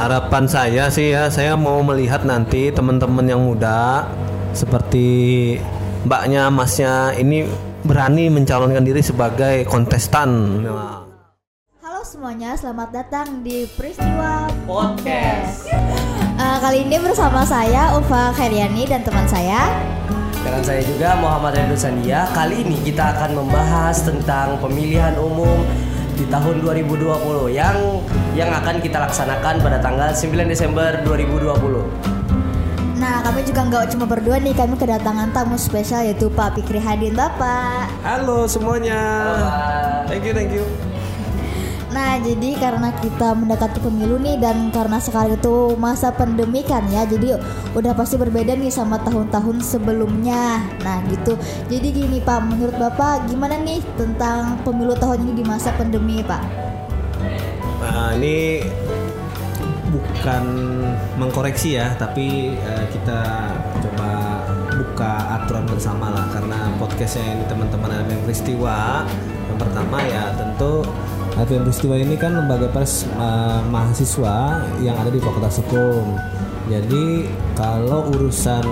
harapan saya sih ya, saya mau melihat nanti teman-teman yang muda seperti mbaknya, masnya ini berani mencalonkan diri sebagai kontestan. Nah, Halo semuanya, selamat datang di Peristiwa Podcast. Eh, kali ini bersama saya Ufa Khairyani dan teman saya. Dengan saya juga Muhammad Redu Sandia. Kali ini kita akan membahas tentang pemilihan umum di tahun 2020 yang yang akan kita laksanakan pada tanggal 9 Desember 2020. Nah, kami juga nggak cuma berdua nih, kami kedatangan tamu spesial yaitu Pak Fikri Hadin Bapak. halo semuanya. Thank you, thank you. Nah, jadi karena kita mendekati pemilu nih dan karena sekarang itu masa pandemi kan ya, jadi udah pasti berbeda nih sama tahun-tahun sebelumnya. Nah, gitu. Jadi gini Pak, menurut Bapak gimana nih tentang pemilu tahun ini di masa pandemi, Pak? Nah, ini bukan mengkoreksi ya, tapi eh, kita coba buka aturan bersama lah karena podcastnya ini teman-teman LPM Peristiwa. Yang pertama ya tentu LPM Peristiwa ini kan lembaga pers eh, mahasiswa yang ada di Fakultas Hukum. Jadi kalau urusan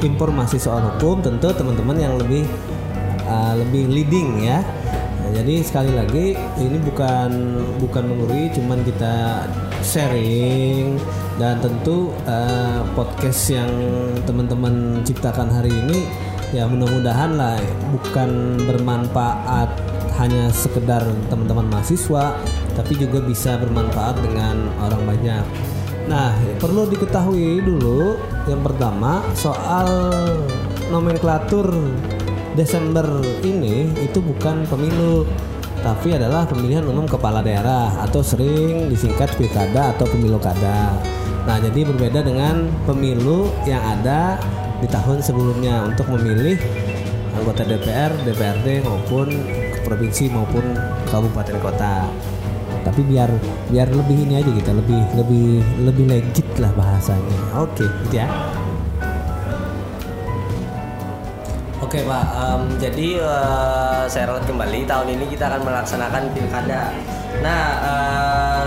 informasi soal hukum tentu teman-teman yang lebih uh, lebih leading ya. Nah, jadi sekali lagi ini bukan bukan menggurui, cuman kita sharing dan tentu uh, podcast yang teman-teman ciptakan hari ini ya mudah-mudahan lah bukan bermanfaat hanya sekedar teman-teman mahasiswa, tapi juga bisa bermanfaat dengan orang banyak. Nah, perlu diketahui dulu yang pertama soal nomenklatur Desember ini itu bukan pemilu tapi adalah pemilihan umum kepala daerah atau sering disingkat pilkada atau pemilu kada. Nah, jadi berbeda dengan pemilu yang ada di tahun sebelumnya untuk memilih anggota DPR, DPRD maupun provinsi maupun kabupaten kota. Tapi biar biar lebih ini aja gitu, lebih lebih lebih legit lah bahasanya. Oke, gitu ya. Oke Pak, em, jadi eh, saya ralat kembali tahun ini kita akan melaksanakan pilkada. Nah, eh,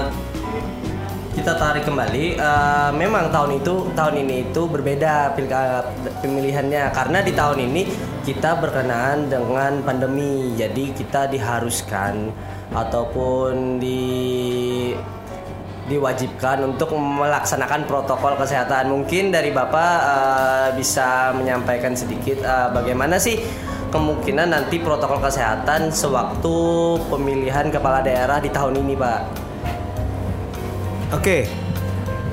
kita tarik kembali. eh, memang tahun itu tahun ini itu berbeda pilkada pemilihannya karena di tahun ini kita berkenaan dengan pandemi, jadi kita diharuskan ataupun di diwajibkan untuk melaksanakan protokol kesehatan. Mungkin dari Bapak eh, bisa menyampaikan sedikit eh, bagaimana sih kemungkinan nanti protokol kesehatan sewaktu pemilihan kepala daerah di tahun ini, Pak. Oke,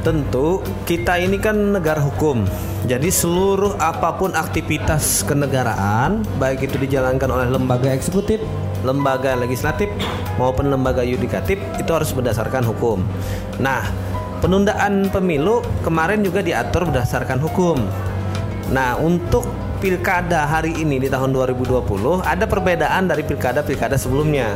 tentu kita ini kan negara hukum. Jadi seluruh apa pun aktivitas kenegaraan, baik itu dijalankan oleh lembaga eksekutif, lembaga legislatif maupun lembaga yudikatif itu harus berdasarkan hukum. Nah, penundaan pemilu kemarin juga diatur berdasarkan hukum. Nah, untuk pilkada hari ini di tahun 2020 ada perbedaan dari pilkada-pilkada sebelumnya.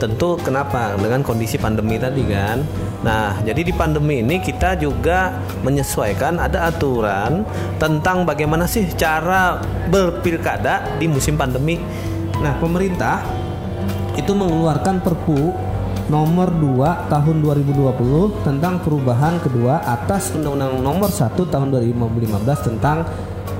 Tentu kenapa? Dengan kondisi pandemi tadi kan. Nah, jadi di pandemi ini kita juga menyesuaikan ada aturan tentang bagaimana sih cara berpilkada di musim pandemi. Nah, pemerintah itu mengeluarkan Perpu nomor 2 tahun 2020 tentang perubahan kedua atas Undang-Undang nomor 1 tahun 2015 tentang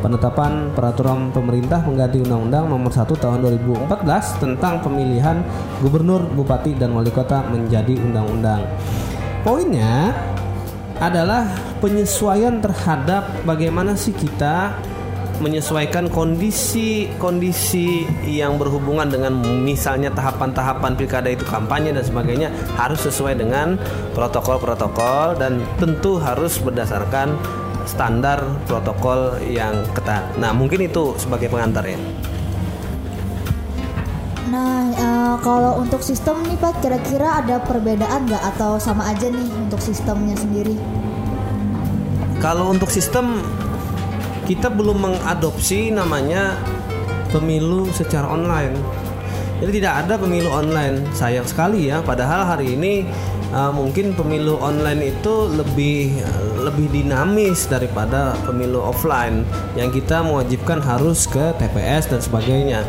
penetapan peraturan pemerintah mengganti Undang-Undang nomor 1 tahun 2014 tentang pemilihan gubernur, bupati dan wali kota menjadi undang-undang. Poinnya adalah penyesuaian terhadap bagaimana sih kita menyesuaikan kondisi-kondisi yang berhubungan dengan misalnya tahapan-tahapan pilkada itu kampanye dan sebagainya harus sesuai dengan protokol-protokol dan tentu harus berdasarkan standar protokol yang ketat. Nah, mungkin itu sebagai pengantar ya. Eh, kalau untuk sistem nih Pak, kira-kira ada perbedaan nggak atau sama aja nih untuk sistemnya sendiri? Kalau untuk sistem kita belum mengadopsi namanya pemilu secara online. Jadi tidak ada pemilu online. Sayang sekali ya. Padahal hari ini uh, mungkin pemilu online itu lebih lebih dinamis daripada pemilu offline yang kita mewajibkan harus ke TPS dan sebagainya.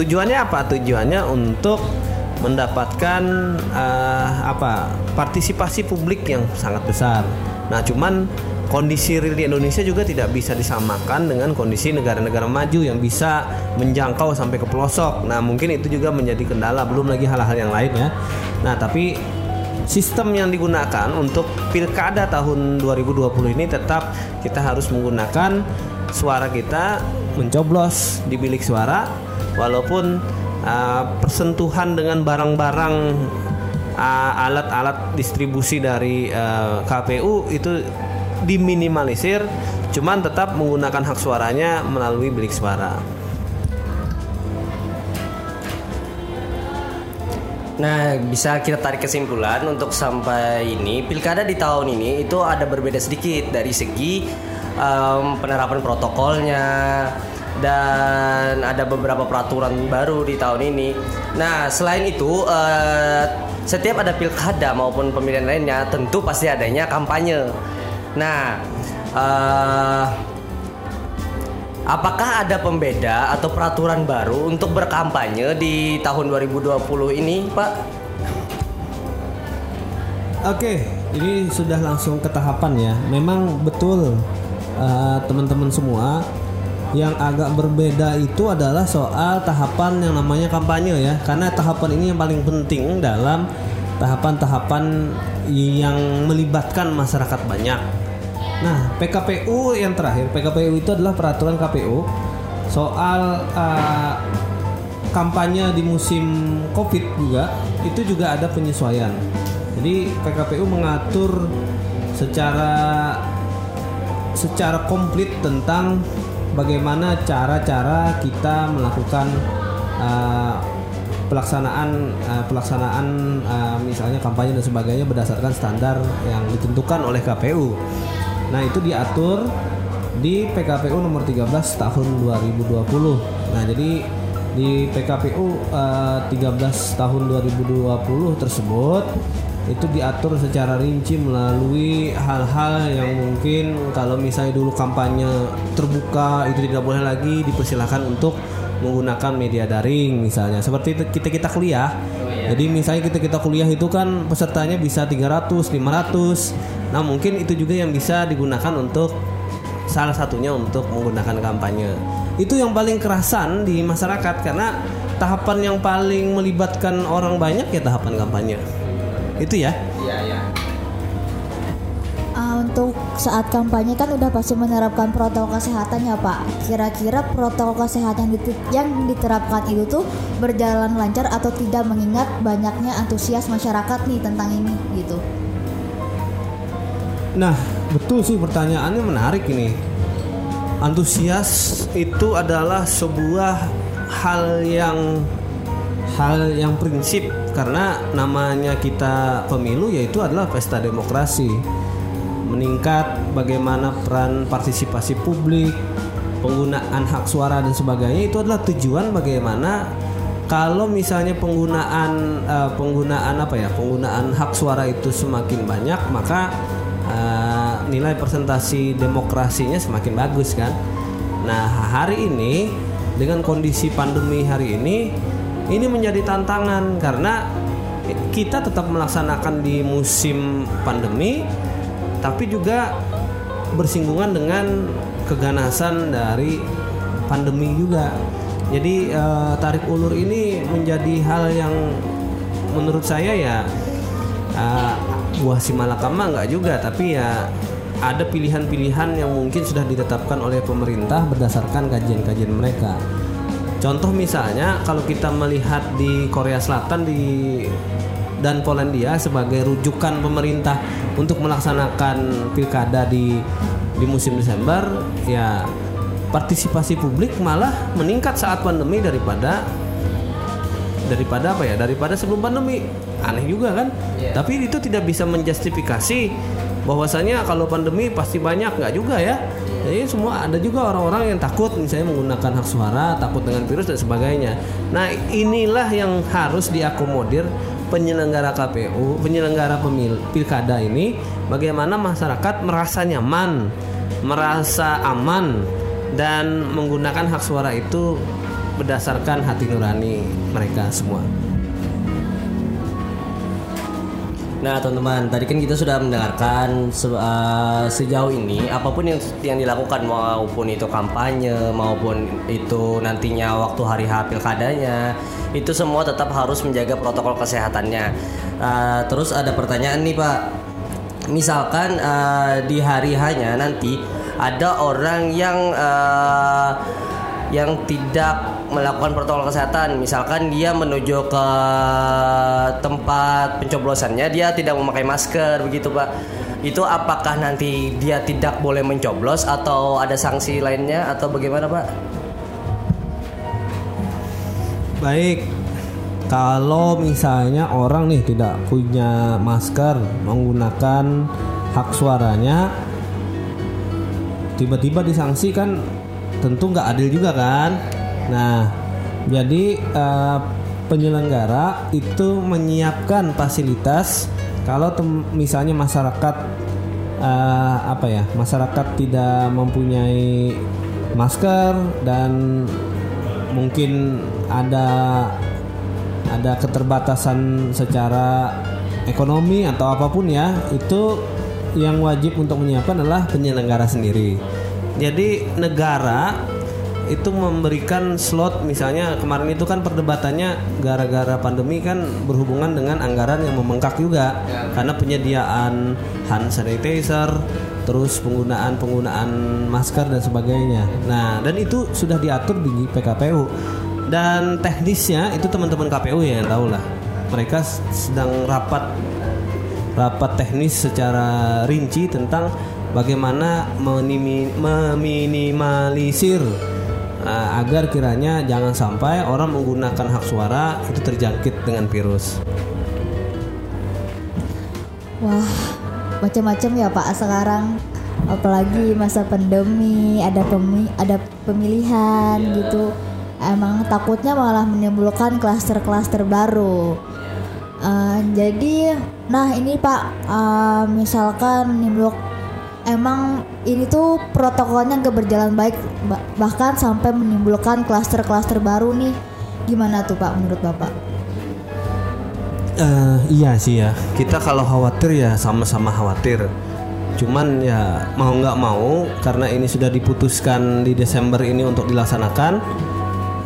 Tujuannya apa? Tujuannya untuk mendapatkan eh, apa partisipasi publik yang sangat besar. Nah, cuman kondisi real di Indonesia juga tidak bisa disamakan dengan kondisi negara-negara maju yang bisa menjangkau sampai ke pelosok. Nah, mungkin itu juga menjadi kendala, belum lagi hal-hal yang lain ya. Nah, tapi sistem yang digunakan untuk pilkada tahun 2020 ini tetap kita harus menggunakan suara kita mencoblos di bilik suara walaupun uh, persentuhan dengan barang-barang uh, alat-alat distribusi dari uh, KPU itu diminimalisir cuman tetap menggunakan hak suaranya melalui bilik suara. Nah, bisa kita tarik kesimpulan untuk sampai ini pilkada di tahun ini itu ada berbeda sedikit dari segi em, penerapan protokolnya dan ada beberapa peraturan baru di tahun ini. Nah, selain itu eh, setiap ada pilkada maupun pemilihan lainnya tentu pasti adanya kampanye. Nah, eh, Apakah ada pembeda atau peraturan baru untuk berkampanye di tahun 2020 ini, Pak? Oke, ini sudah langsung ke tahapan ya. Memang betul eh, teman-teman semua yang agak berbeda itu adalah soal tahapan yang namanya kampanye ya. Karena tahapan ini yang paling penting dalam tahapan-tahapan yang melibatkan masyarakat banyak. Nah, PKPU yang terakhir, PKPU itu adalah peraturan KPU soal eh, kampanye di musim Covid juga itu juga ada penyesuaian. Jadi PKPU mengatur secara secara komplit tentang bagaimana cara-cara kita melakukan uh, pelaksanaan uh, pelaksanaan uh, misalnya kampanye dan sebagainya berdasarkan standar yang ditentukan oleh KPU. Nah, itu diatur di PKPU nomor 13 tahun 2020. Nah, jadi di PKPU eh, 13 tahun 2020 tersebut itu diatur secara rinci melalui hal-hal yang mungkin kalau misalnya dulu kampanye terbuka itu tidak boleh lagi dipersilahkan untuk menggunakan media daring misalnya seperti itu kita kita kuliah jadi misalnya kita kita kuliah itu kan pesertanya bisa 300 500 nah mungkin itu juga yang bisa digunakan untuk salah satunya untuk menggunakan kampanye. Itu yang paling kerasan di masyarakat karena tahapan yang paling melibatkan orang banyak ya tahapan kampanye. Itu ya. Iya, iya. Ah, untuk saat kampanye kan udah pasti menerapkan protokol kesehatan ya Pak. Kira-kira protokol kesehatan yang diterapkan itu tuh berjalan lancar atau tidak mengingat banyaknya antusias masyarakat nih tentang ini gitu. Nah, betul sih pertanyaannya menarik ini. Antusias itu adalah sebuah hal yang hal yang prinsip karena namanya kita pemilu yaitu adalah pesta demokrasi. Meningkat bagaimana peran partisipasi publik, penggunaan hak suara dan sebagainya itu adalah tujuan bagaimana kalau misalnya penggunaan eh, penggunaan apa ya penggunaan hak suara itu semakin banyak maka eh, nilai presentasi demokrasinya semakin bagus kan. Nah hari ini dengan kondisi pandemi hari ini ini menjadi tantangan karena kita tetap melaksanakan di musim pandemi tapi juga bersinggungan dengan keganasan dari pandemi juga. Jadi eh, tarik ulur ini menjadi hal yang menurut saya ya uh, buah si malakama nggak juga tapi ya ada pilihan-pilihan yang mungkin sudah ditetapkan oleh pemerintah berdasarkan kajian-kajian mereka. Contoh misalnya kalau kita melihat di Korea Selatan di dan Polandia sebagai rujukan pemerintah untuk melaksanakan pilkada di di musim Desember ya partisipasi publik malah meningkat saat pandemi daripada daripada apa ya? Daripada sebelum pandemi. Aneh juga kan? Tapi itu tidak bisa menjustifikasi bahwasanya kalau pandemi pasti banyak nggak juga ya jadi semua ada juga orang-orang yang takut misalnya menggunakan hak suara takut dengan virus dan sebagainya nah inilah yang harus diakomodir penyelenggara KPU penyelenggara pemil pilkada ini bagaimana masyarakat merasa nyaman merasa aman dan menggunakan hak suara itu berdasarkan hati nurani mereka semua. Nah teman-teman, tadi kan kita sudah mendengarkan se- uh, sejauh ini apa pun yang yang dilakukan maupun itu kampanye maupun itu nantinya waktu hari H pilkadanya itu semua tetap harus menjaga protokol kesehatannya. Uh, terus ada pertanyaan nih Pak, misalkan uh, di hari hanya nanti ada orang yang uh, yang tidak melakukan protokol kesehatan. Misalkan dia menuju ke tempat pencoblosannya dia tidak memakai masker begitu pak. Itu apakah nanti dia tidak boleh mencoblos atau ada sanksi lainnya atau bagaimana pak? Baik, kalau misalnya orang nih tidak punya masker menggunakan hak suaranya, tiba-tiba disanksi kan tentu nggak adil juga kan. Nah, jadi eh, penyelenggara itu menyiapkan fasilitas kalau misalnya masyarakat eh, apa ya masyarakat tidak mempunyai masker dan mungkin ada ada keterbatasan secara ekonomi atau apa pun ya itu yang wajib untuk menyiapkan adalah penyelenggara sendiri. Jadi negara itu memberikan slot misalnya kemarin itu kan perdebatannya gara-gara pandemi kan berhubungan dengan anggaran yang membengkak juga karena penyediaan hand sanitizer terus penggunaan penggunaan masker dan sebagainya. Nah, dan itu sudah diatur di PKPU. Dan teknisnya itu teman-teman KPU yang tahu lah. Mereka sedang rapat rapat teknis secara rinci tentang bagaimana meminimalisir uh, agar kiranya jangan sampai orang menggunakan hak suara itu terjangkit dengan virus. Wah, macam-macam ya Pak sekarang. Apalagi masa pandemi, ada pemi ada pemilihan gitu. Emang takutnya malah menimbulkan klaster-klaster baru. Eh, jadi, nah ini Pak, eh, misalkan menimbulkan emang ini tuh protokolnya nggak berjalan baik, ba- bahkan sampai menimbulkan klaster-klaster baru nih. Gimana tuh Pak menurut Bapak? Eh, iya sih ya. Kita kalau khawatir ya sama-sama khawatir. Cuman ya mau nggak mau karena ini sudah diputuskan di Desember ini untuk dilaksanakan.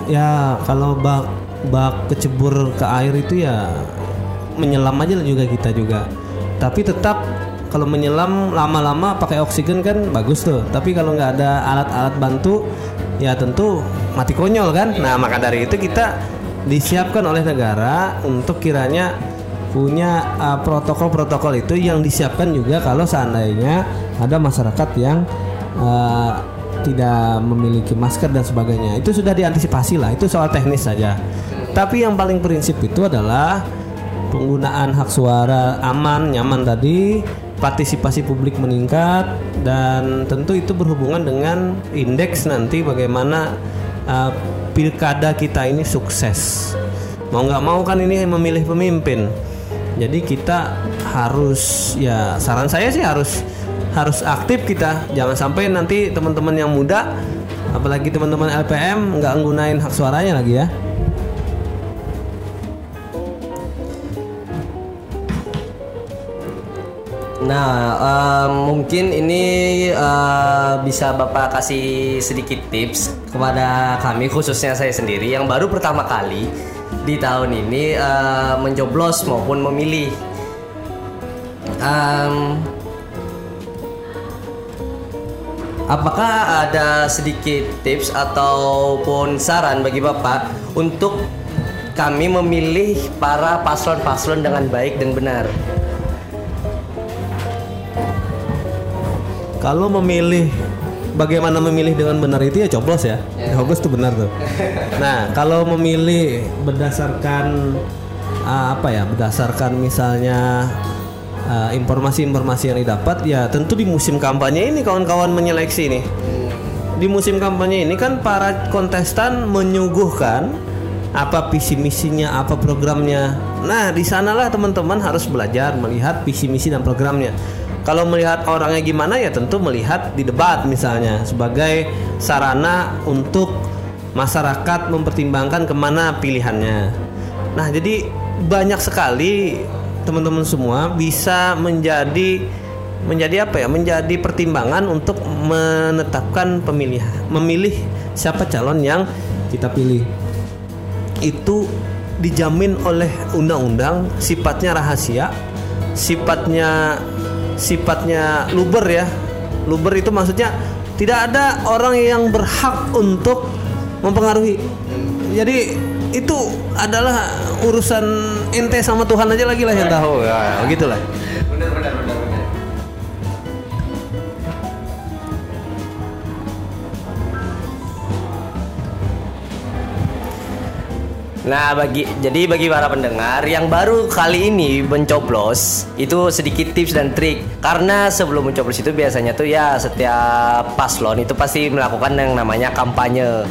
Ya kalau bak bak kecebur ke air itu ya menyelam aja lah juga kita juga. Tapi tetap kalau menyelam lama-lama pakai oksigen kan bagus tuh. Tapi kalau nggak ada alat-alat bantu ya tentu mati konyol kan. Nah maka dari itu kita disiapkan oleh negara untuk kiranya punya uh, protokol-protokol itu yang disiapkan juga kalau seandainya ada masyarakat yang uh, tidak memiliki masker dan sebagainya itu sudah diantisipasi lah itu soal teknis saja tapi yang paling prinsip itu adalah penggunaan hak suara aman nyaman tadi partisipasi publik meningkat dan tentu itu berhubungan dengan indeks nanti bagaimana uh, pilkada kita ini sukses. Mau nggak mau kan ini memilih pemimpin. Jadi kita harus ya saran saya sih harus harus aktif kita. Jangan sampai nanti teman-teman yang muda apalagi teman-teman LPM nggak nggunain hak suaranya lagi ya Nah, em, mungkin ini eh, bisa Bapak kasih sedikit tips kepada kami khususnya saya sendiri yang baru pertama kali di tahun ini eh, mencoblos maupun memilih. Em, apakah ada sedikit tips ataupun saran bagi Bapak untuk kami memilih para paslon-paslon dengan baik dan benar? Kalau memilih bagaimana memilih dengan benar itu ya coblos ya. Coblos itu benar tuh. Nah, kalau memilih berdasarkan ah, apa ya? Berdasarkan misalnya ah, informasi-informasi yang didapat ya tentu di musim kampanye ini kawan-kawan menyeleksi nih. Di musim kampanye ini kan para kontestan menyuguhkan apa visi misinya, apa programnya. Nah, di sanalah teman-teman harus belajar melihat visi misi dan programnya. Kalau melihat orangnya gimana ya tentu melihat di debat misalnya sebagai sarana untuk masyarakat mempertimbangkan ke mana pilihannya. Nah jadi banyak sekali teman-teman semua bisa menjadi menjadi apa ya? Menjadi pertimbangan untuk menetapkan pemilih memilih siapa calon yang kita pilih. Itu dijamin oleh undang-undang sifatnya rahasia, sifatnya sifatnya luber ya. Luber itu maksudnya tidak ada orang yang berhak untuk mempengaruhi. Jadi itu adalah urusan ente sama Tuhan aja lagi lah yang tahu ya gitulah. Nah, bagi jadi bagi para pendengar yang baru kali ini mencoblos itu sedikit tips dan trik karena sebelum mencoblos itu biasanya tuh ya setiap paslon itu pasti melakukan yang namanya kampanye.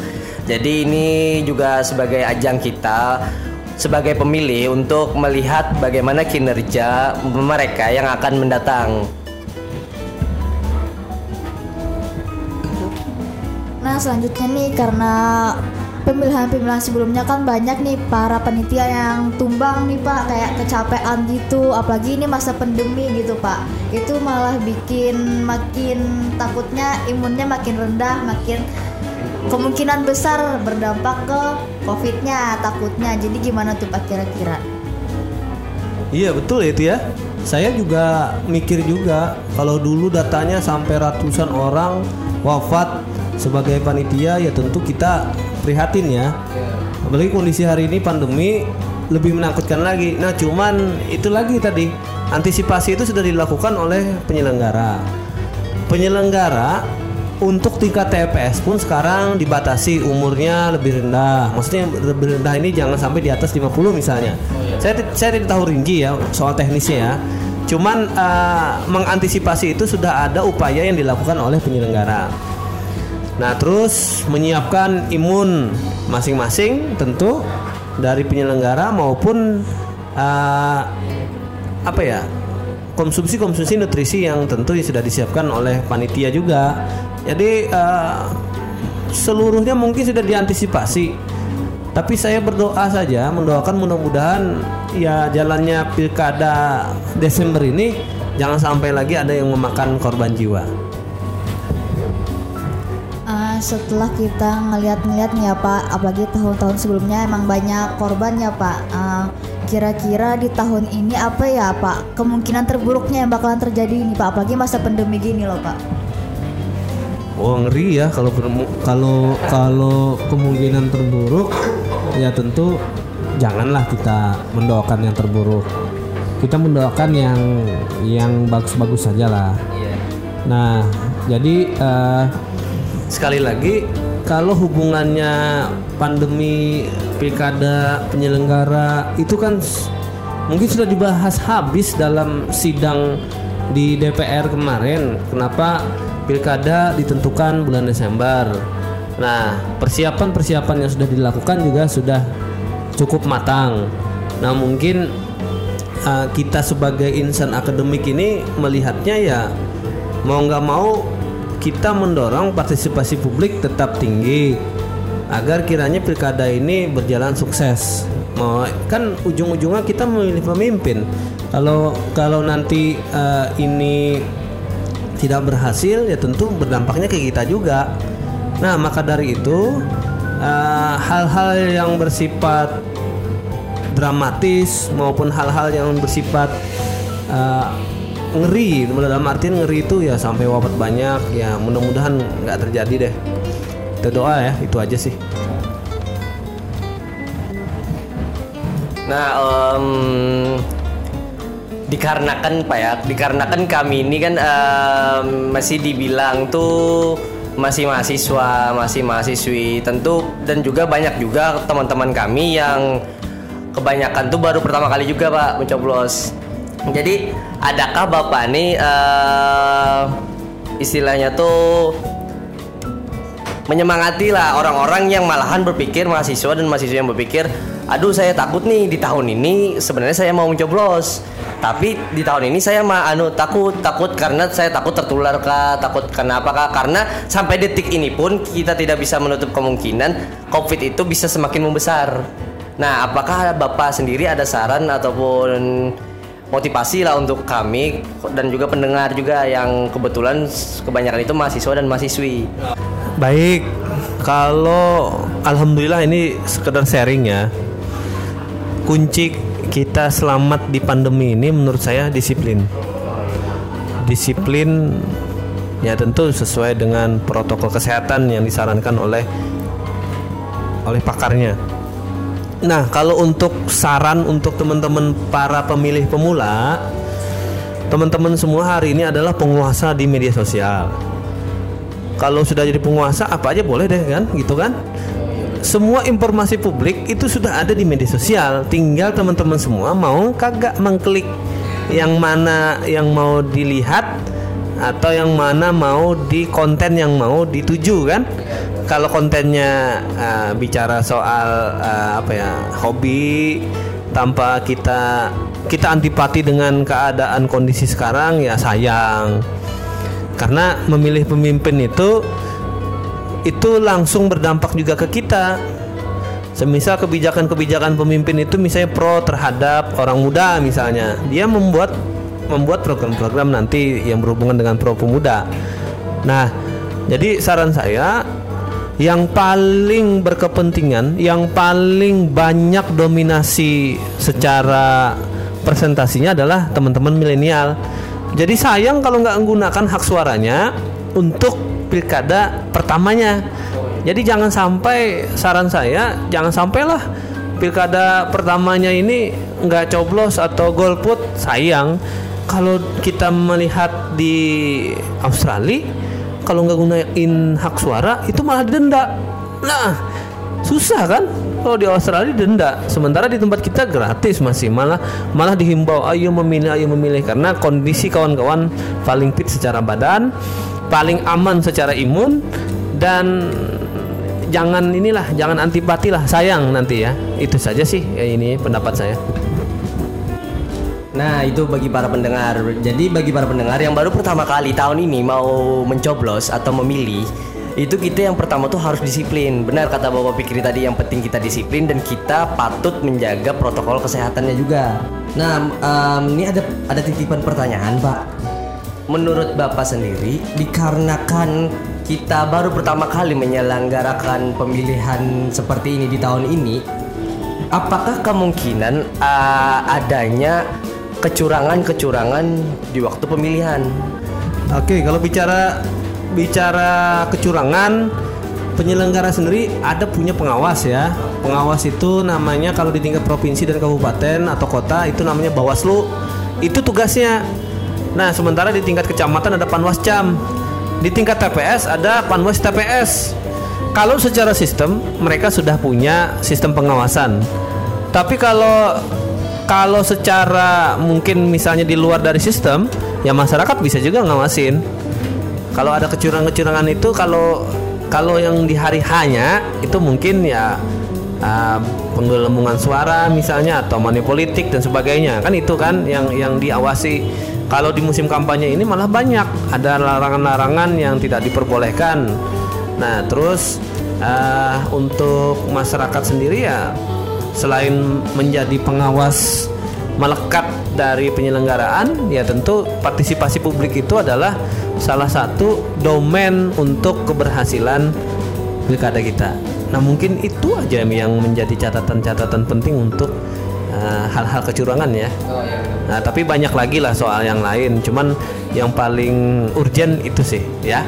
Jadi ini juga sebagai ajang kita sebagai pemilih untuk melihat bagaimana kinerja mereka yang akan mendatang. Nah selanjutnya nih karena pemilihan-pemilihan sebelumnya kan banyak nih para panitia yang tumbang nih pak. Kayak kecapean gitu apalagi ini masa pandemi gitu pak. Itu malah bikin makin takutnya imunnya makin rendah makin kemungkinan besar berdampak ke covidnya takutnya. Jadi gimana tuh pak kira-kira? Iya betul itu ya. Saya juga mikir juga kalau dulu datanya sampai ratusan orang wafat sebagai panitia ya tentu kita prihatin ya. Apalagi kondisi hari ini pandemi lebih menakutkan lagi. Nah cuman itu lagi tadi antisipasi itu sudah dilakukan oleh penyelenggara. Penyelenggara untuk tingkat TPS pun sekarang dibatasi umurnya lebih rendah. Maksudnya lebih rendah ini jangan sampai di atas 50 misalnya. Saya ti- saya tidak tahu rinci ya soal teknisnya ya. Cuman eh, mengantisipasi itu sudah ada upaya yang dilakukan oleh penyelenggara. Nah, terus menyiapkan imun masing-masing tentu dari penyelenggara maupun eh, apa ya? konsumsi-konsumsi nutrisi yang tentu sudah disiapkan oleh panitia juga. Jadi eh, seluruhnya mungkin sudah diantisipasi. Tapi saya berdoa saja, mendoakan mudah-mudahan ya jalannya pilkada Desember ini jangan sampai lagi ada yang memakan korban jiwa. Ah, setelah kita ngeliat-ngeliat nih ya Pak, apalagi tahun-tahun sebelumnya emang banyak korban ya Pak. Ah, kira-kira di tahun ini apa ya Pak kemungkinan terburuknya yang bakalan terjadi ini Pak, apalagi masa pandemi gini loh Pak. Oh ngeri ya kalau kalau kalau kemungkinan terburuk ya tentu janganlah kita mendoakan yang terburuk. Kita mendoakan yang yang bagus-bagus saja lah. Nah jadi eh, sekali lagi kalau hubungannya pandemi pilkada penyelenggara itu kan mungkin sudah dibahas habis dalam sidang di DPR kemarin. Kenapa pilkada ditentukan bulan Desember? Nah, persiapan-persiapan yang sudah dilakukan juga sudah cukup matang. Nah, mungkin uh, kita sebagai insan akademik ini melihatnya ya mau nggak mau kita mendorong partisipasi publik tetap tinggi agar kiranya pilkada ini berjalan sukses. Mau kan ujung-ujungnya kita memilih pemimpin. Kalau kalau nanti uh, ini tidak berhasil ya tentu berdampaknya ke kita juga. Nah maka dari itu uh, hal-hal yang bersifat dramatis maupun hal-hal yang bersifat uh, ngeri. Dalam artian ngeri itu ya sampai wafat banyak. Ya mudah-mudahan nggak terjadi deh. Kita doa ya itu aja sih. Nah, em, dikarenakan pak ya, dikarenakan kami ini kan em, masih dibilang tuh masih mahasiswa, masih mahasiswi, tentu dan juga banyak juga teman-teman kami yang kebanyakan tuh baru pertama kali juga pak mencoblos. Jadi, adakah bapak nih eh, istilahnya tuh menyemangati lah orang-orang yang malahan berpikir mahasiswa dan mahasiswa yang berpikir aduh saya takut nih di tahun ini sebenarnya saya mau mencoblos tapi di tahun ini saya mah anu takut takut karena saya takut tertular kah takut kenapa kah? Karena sampai detik ini pun kita tidak bisa menutup kemungkinan covid itu bisa semakin membesar. Nah apakah bapak sendiri ada saran ataupun motivasi lah untuk kami dan juga pendengar juga yang kebetulan kebanyakan itu mahasiswa dan mahasiswi. Baik, kalau alhamdulillah ini sekedar sharing ya. Kunci kita selamat di pandemi ini menurut saya disiplin. Disiplin ya tentu sesuai dengan protokol kesehatan yang disarankan oleh oleh pakarnya. Nah, kalau untuk saran untuk teman-teman para pemilih pemula, teman-teman semua hari ini adalah penguasa di media sosial. Kalau sudah jadi penguasa apa aja boleh deh kan, gitu kan? Semua informasi publik itu sudah ada di media sosial. Tinggal teman-teman semua mau kagak mengklik yang mana yang mau dilihat atau yang mana mau di konten yang mau dituju kan? Kalau kontennya uh, bicara soal uh, apa ya hobi tanpa kita kita antipati dengan keadaan kondisi sekarang ya sayang. Karena memilih pemimpin itu itu langsung berdampak juga ke kita. Semisal kebijakan-kebijakan pemimpin itu misalnya pro terhadap orang muda misalnya dia membuat membuat program-program nanti yang berhubungan dengan pro pemuda. Nah jadi saran saya yang paling berkepentingan, yang paling banyak dominasi secara presentasinya adalah teman-teman milenial. Jadi sayang kalau nggak menggunakan hak suaranya untuk pilkada pertamanya. Jadi jangan sampai saran saya jangan sampailah pilkada pertamanya ini nggak coblos atau golput sayang kalau kita melihat di Australia kalau nggak gunain hak suara itu malah didenda. Nah susah kan? Kalau di Australia denda sementara di tempat kita gratis masih. Malah malah dihimbau ayo memilih ayo memilih. Karena kondisi kawan-kawan paling fit secara badan paling aman secara imun dan jangan inilah jangan antipati lah. Sayang nanti ya. Itu saja sih ya ini pendapat saya Nah itu bagi para pendengar. Jadi bagi para pendengar yang baru pertama kali tahun ini mau mencoblos atau memilih, itu kita yang pertama tuh harus disiplin. Benar kata Bapak Pikri tadi yang penting kita disiplin dan kita patut menjaga protokol kesehatannya juga. Nah um, ini ada ada titipan pertanyaan Pak. Menurut Bapak sendiri, dikarenakan kita baru pertama kali menyelenggarakan pemilihan seperti ini di tahun ini, apakah kemungkinan uh, adanya kecurangan-kecurangan di waktu pemilihan. Oke, kalau bicara bicara kecurangan penyelenggara sendiri ada punya pengawas ya. Pengawas itu namanya kalau di tingkat provinsi dan kabupaten atau kota itu namanya Bawaslu. Itu tugasnya. Nah, sementara di tingkat kecamatan ada Panwascam. Di tingkat TPS ada Panwas TPS. Kalau secara sistem mereka sudah punya sistem pengawasan. Tapi kalau kalau secara mungkin misalnya di luar dari sistem ya masyarakat bisa juga ngawasin. Kalau ada kecurangan-kecurangan itu kalau kalau yang di hari hanya itu mungkin ya uh, penggelembungan suara misalnya atau money politik dan sebagainya. Kan itu kan yang yang diawasi. Kalau di musim kampanye ini malah banyak ada larangan-larangan yang tidak diperbolehkan. Nah terus uh, untuk masyarakat sendiri ya selain menjadi pengawas melekat dari penyelenggaraan ya tentu partisipasi publik itu adalah salah satu domain untuk keberhasilan pilkada kita. Nah mungkin itu aja yang menjadi catatan-catatan penting untuk uh, hal-hal kecurangan ya. Nah tapi banyak lagi lah soal yang lain. Cuman yang paling urgent itu sih ya.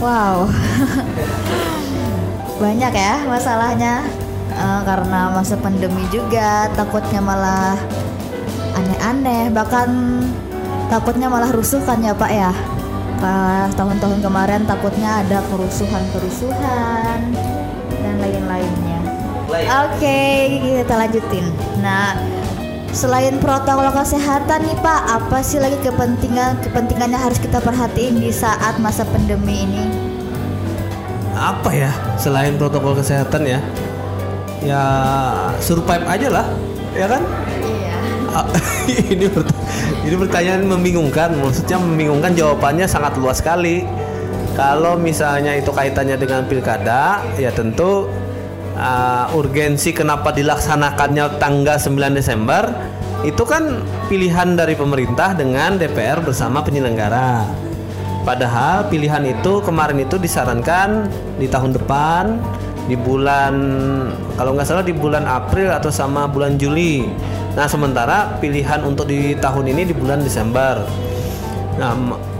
Wow. banyak ya masalahnya uh, karena masa pandemi juga takutnya malah aneh-aneh bahkan takutnya malah rusuh kan ya Pak ya? Pas tahun-tahun kemarin takutnya ada kerusuhan-kerusuhan dan lain-lainnya. Oke okay, kita lanjutin. Nah selain protokol kesehatan nih Pak apa sih lagi kepentingan kepentingannya harus kita perhatiin di saat masa pandemi ini? Apa ya selain protokol kesehatan ya ya survive aja lah ya kan? Iya. Ini ini pertanyaan membingungkan. Maksudnya membingungkan jawabannya sangat luas sekali. Kalau misalnya itu kaitannya dengan pilkada ya tentu uh, urgensi kenapa dilaksanakannya tanggal 9 Desember itu kan pilihan dari pemerintah dengan DPR bersama penyelenggara. Padahal pilihan itu kemarin itu disarankan di tahun depan di bulan kalau nggak salah di bulan April atau sama bulan Juli. Nah sementara pilihan untuk di tahun ini di bulan Desember. Nah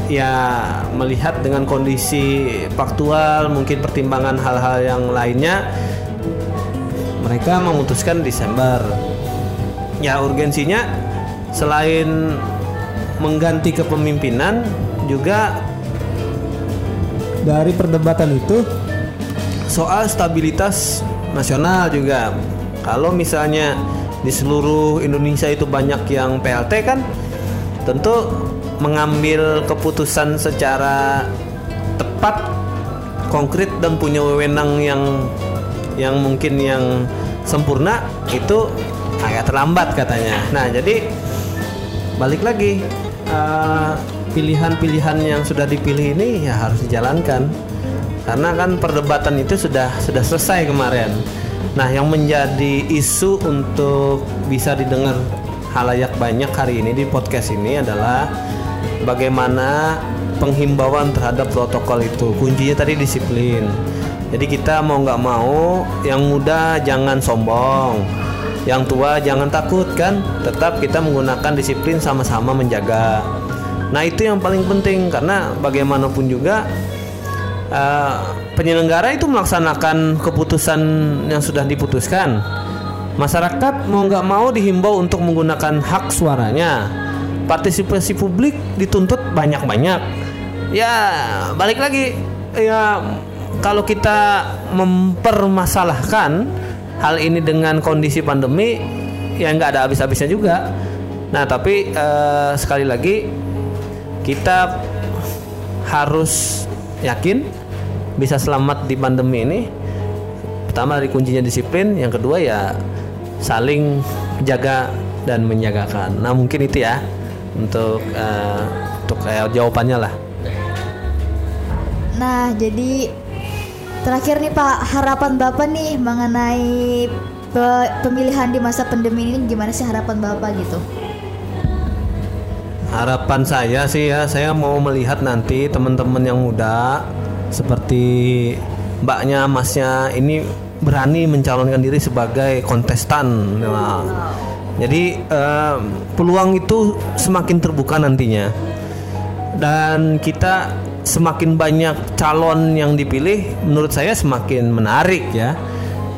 ya melihat dengan kondisi faktual mungkin pertimbangan hal-hal yang lainnya mereka memutuskan Desember. Ya urgensinya selain mengganti kepemimpinan juga dari perdebatan itu soal stabilitas nasional juga. Kalau misalnya di seluruh Indonesia itu banyak yang PLT kan tentu mengambil keputusan secara tepat konkret dan punya wewenang yang yang mungkin yang sempurna itu agak terlambat katanya. Nah, jadi balik lagi eh, pilihan-pilihan yang sudah dipilih ini ya harus dijalankan karena kan perdebatan itu sudah sudah selesai kemarin. Nah, yang menjadi isu untuk bisa didengar halayak banyak hari ini di podcast ini adalah bagaimana penghimbauan terhadap protokol itu. Kuncinya tadi disiplin. Jadi kita mau nggak mau, yang muda jangan sombong, yang tua jangan takut kan. Tetap kita menggunakan disiplin sama-sama menjaga. Nah itu yang paling penting karena bagaimanapun juga eh, penyelenggara itu melaksanakan keputusan yang sudah diputuskan. Masyarakat mau nggak mau dihimbau untuk menggunakan hak suaranya. Partisipasi publik dituntut banyak-banyak. Ya balik lagi ya kalau kita mempermasalahkan hal ini dengan kondisi pandemi ya nggak ada habis-habisnya juga. Nah tapi eh, sekali lagi kita harus yakin bisa selamat di pandemi ini? Pertama dari kuncinya disiplin. Yang kedua ya saling jaga dan menjagakan nah mungkin itu ya untuk eh, untuk eh, jawabannya lah. Nah, jadi terakhir nih Pak, harapan Bapak nih mengenai pe- pemilihan di masa pandemi ini gimana sih harapan Bapak gitu? Harapan saya sih ya saya mau melihat nanti teman-teman yang muda seperti mbaknya masnya ini berani mencalonkan diri sebagai kontestan. Nah, jadi eh, peluang itu semakin terbuka nantinya. Dan kita semakin banyak calon yang dipilih menurut saya semakin menarik ya.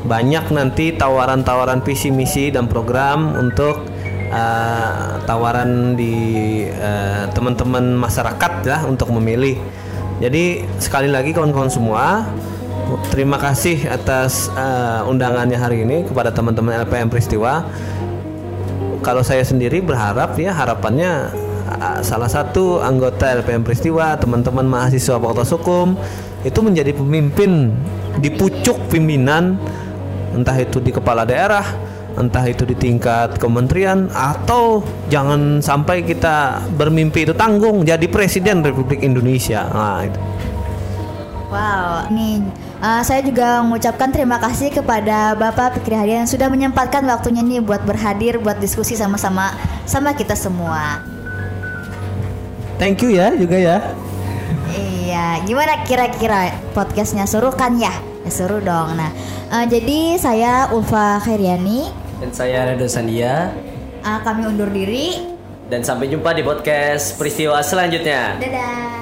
Banyak nanti tawaran-tawaran visi misi dan program untuk eh, tawaran di eh, teman-teman masyarakat ya untuk memilih. Jadi sekali lagi kawan-kawan semua terima kasih atas eh, undangannya hari ini kepada teman-teman LPM Peristiwa. Kalau saya sendiri berharap ya harapannya uh, salah satu anggota LPM Peristiwa, teman-teman mahasiswa Fakultas Hukum itu menjadi pemimpin di pucuk pimpinan entah itu di kepala daerah, entah itu di tingkat kementerian atau jangan sampai kita bermimpi itu tanggung jadi presiden Republik Indonesia. Nah, itu. Wow, nih uh, saya juga mengucapkan terima kasih kepada Bapak Fikri Hadi yang sudah menyempatkan waktunya nih buat berhadir, buat diskusi sama-sama sama kita semua. Thank you ya juga ya. Iya, gimana kira-kira podcastnya seru kan ya? Ya seru dong. Nah, uh, jadi saya Ulfa Khairiani, Dan saya Redo Sandia uh, kami undur diri. dan sampai jumpa di podcast peristiwa selanjutnya. Dadah.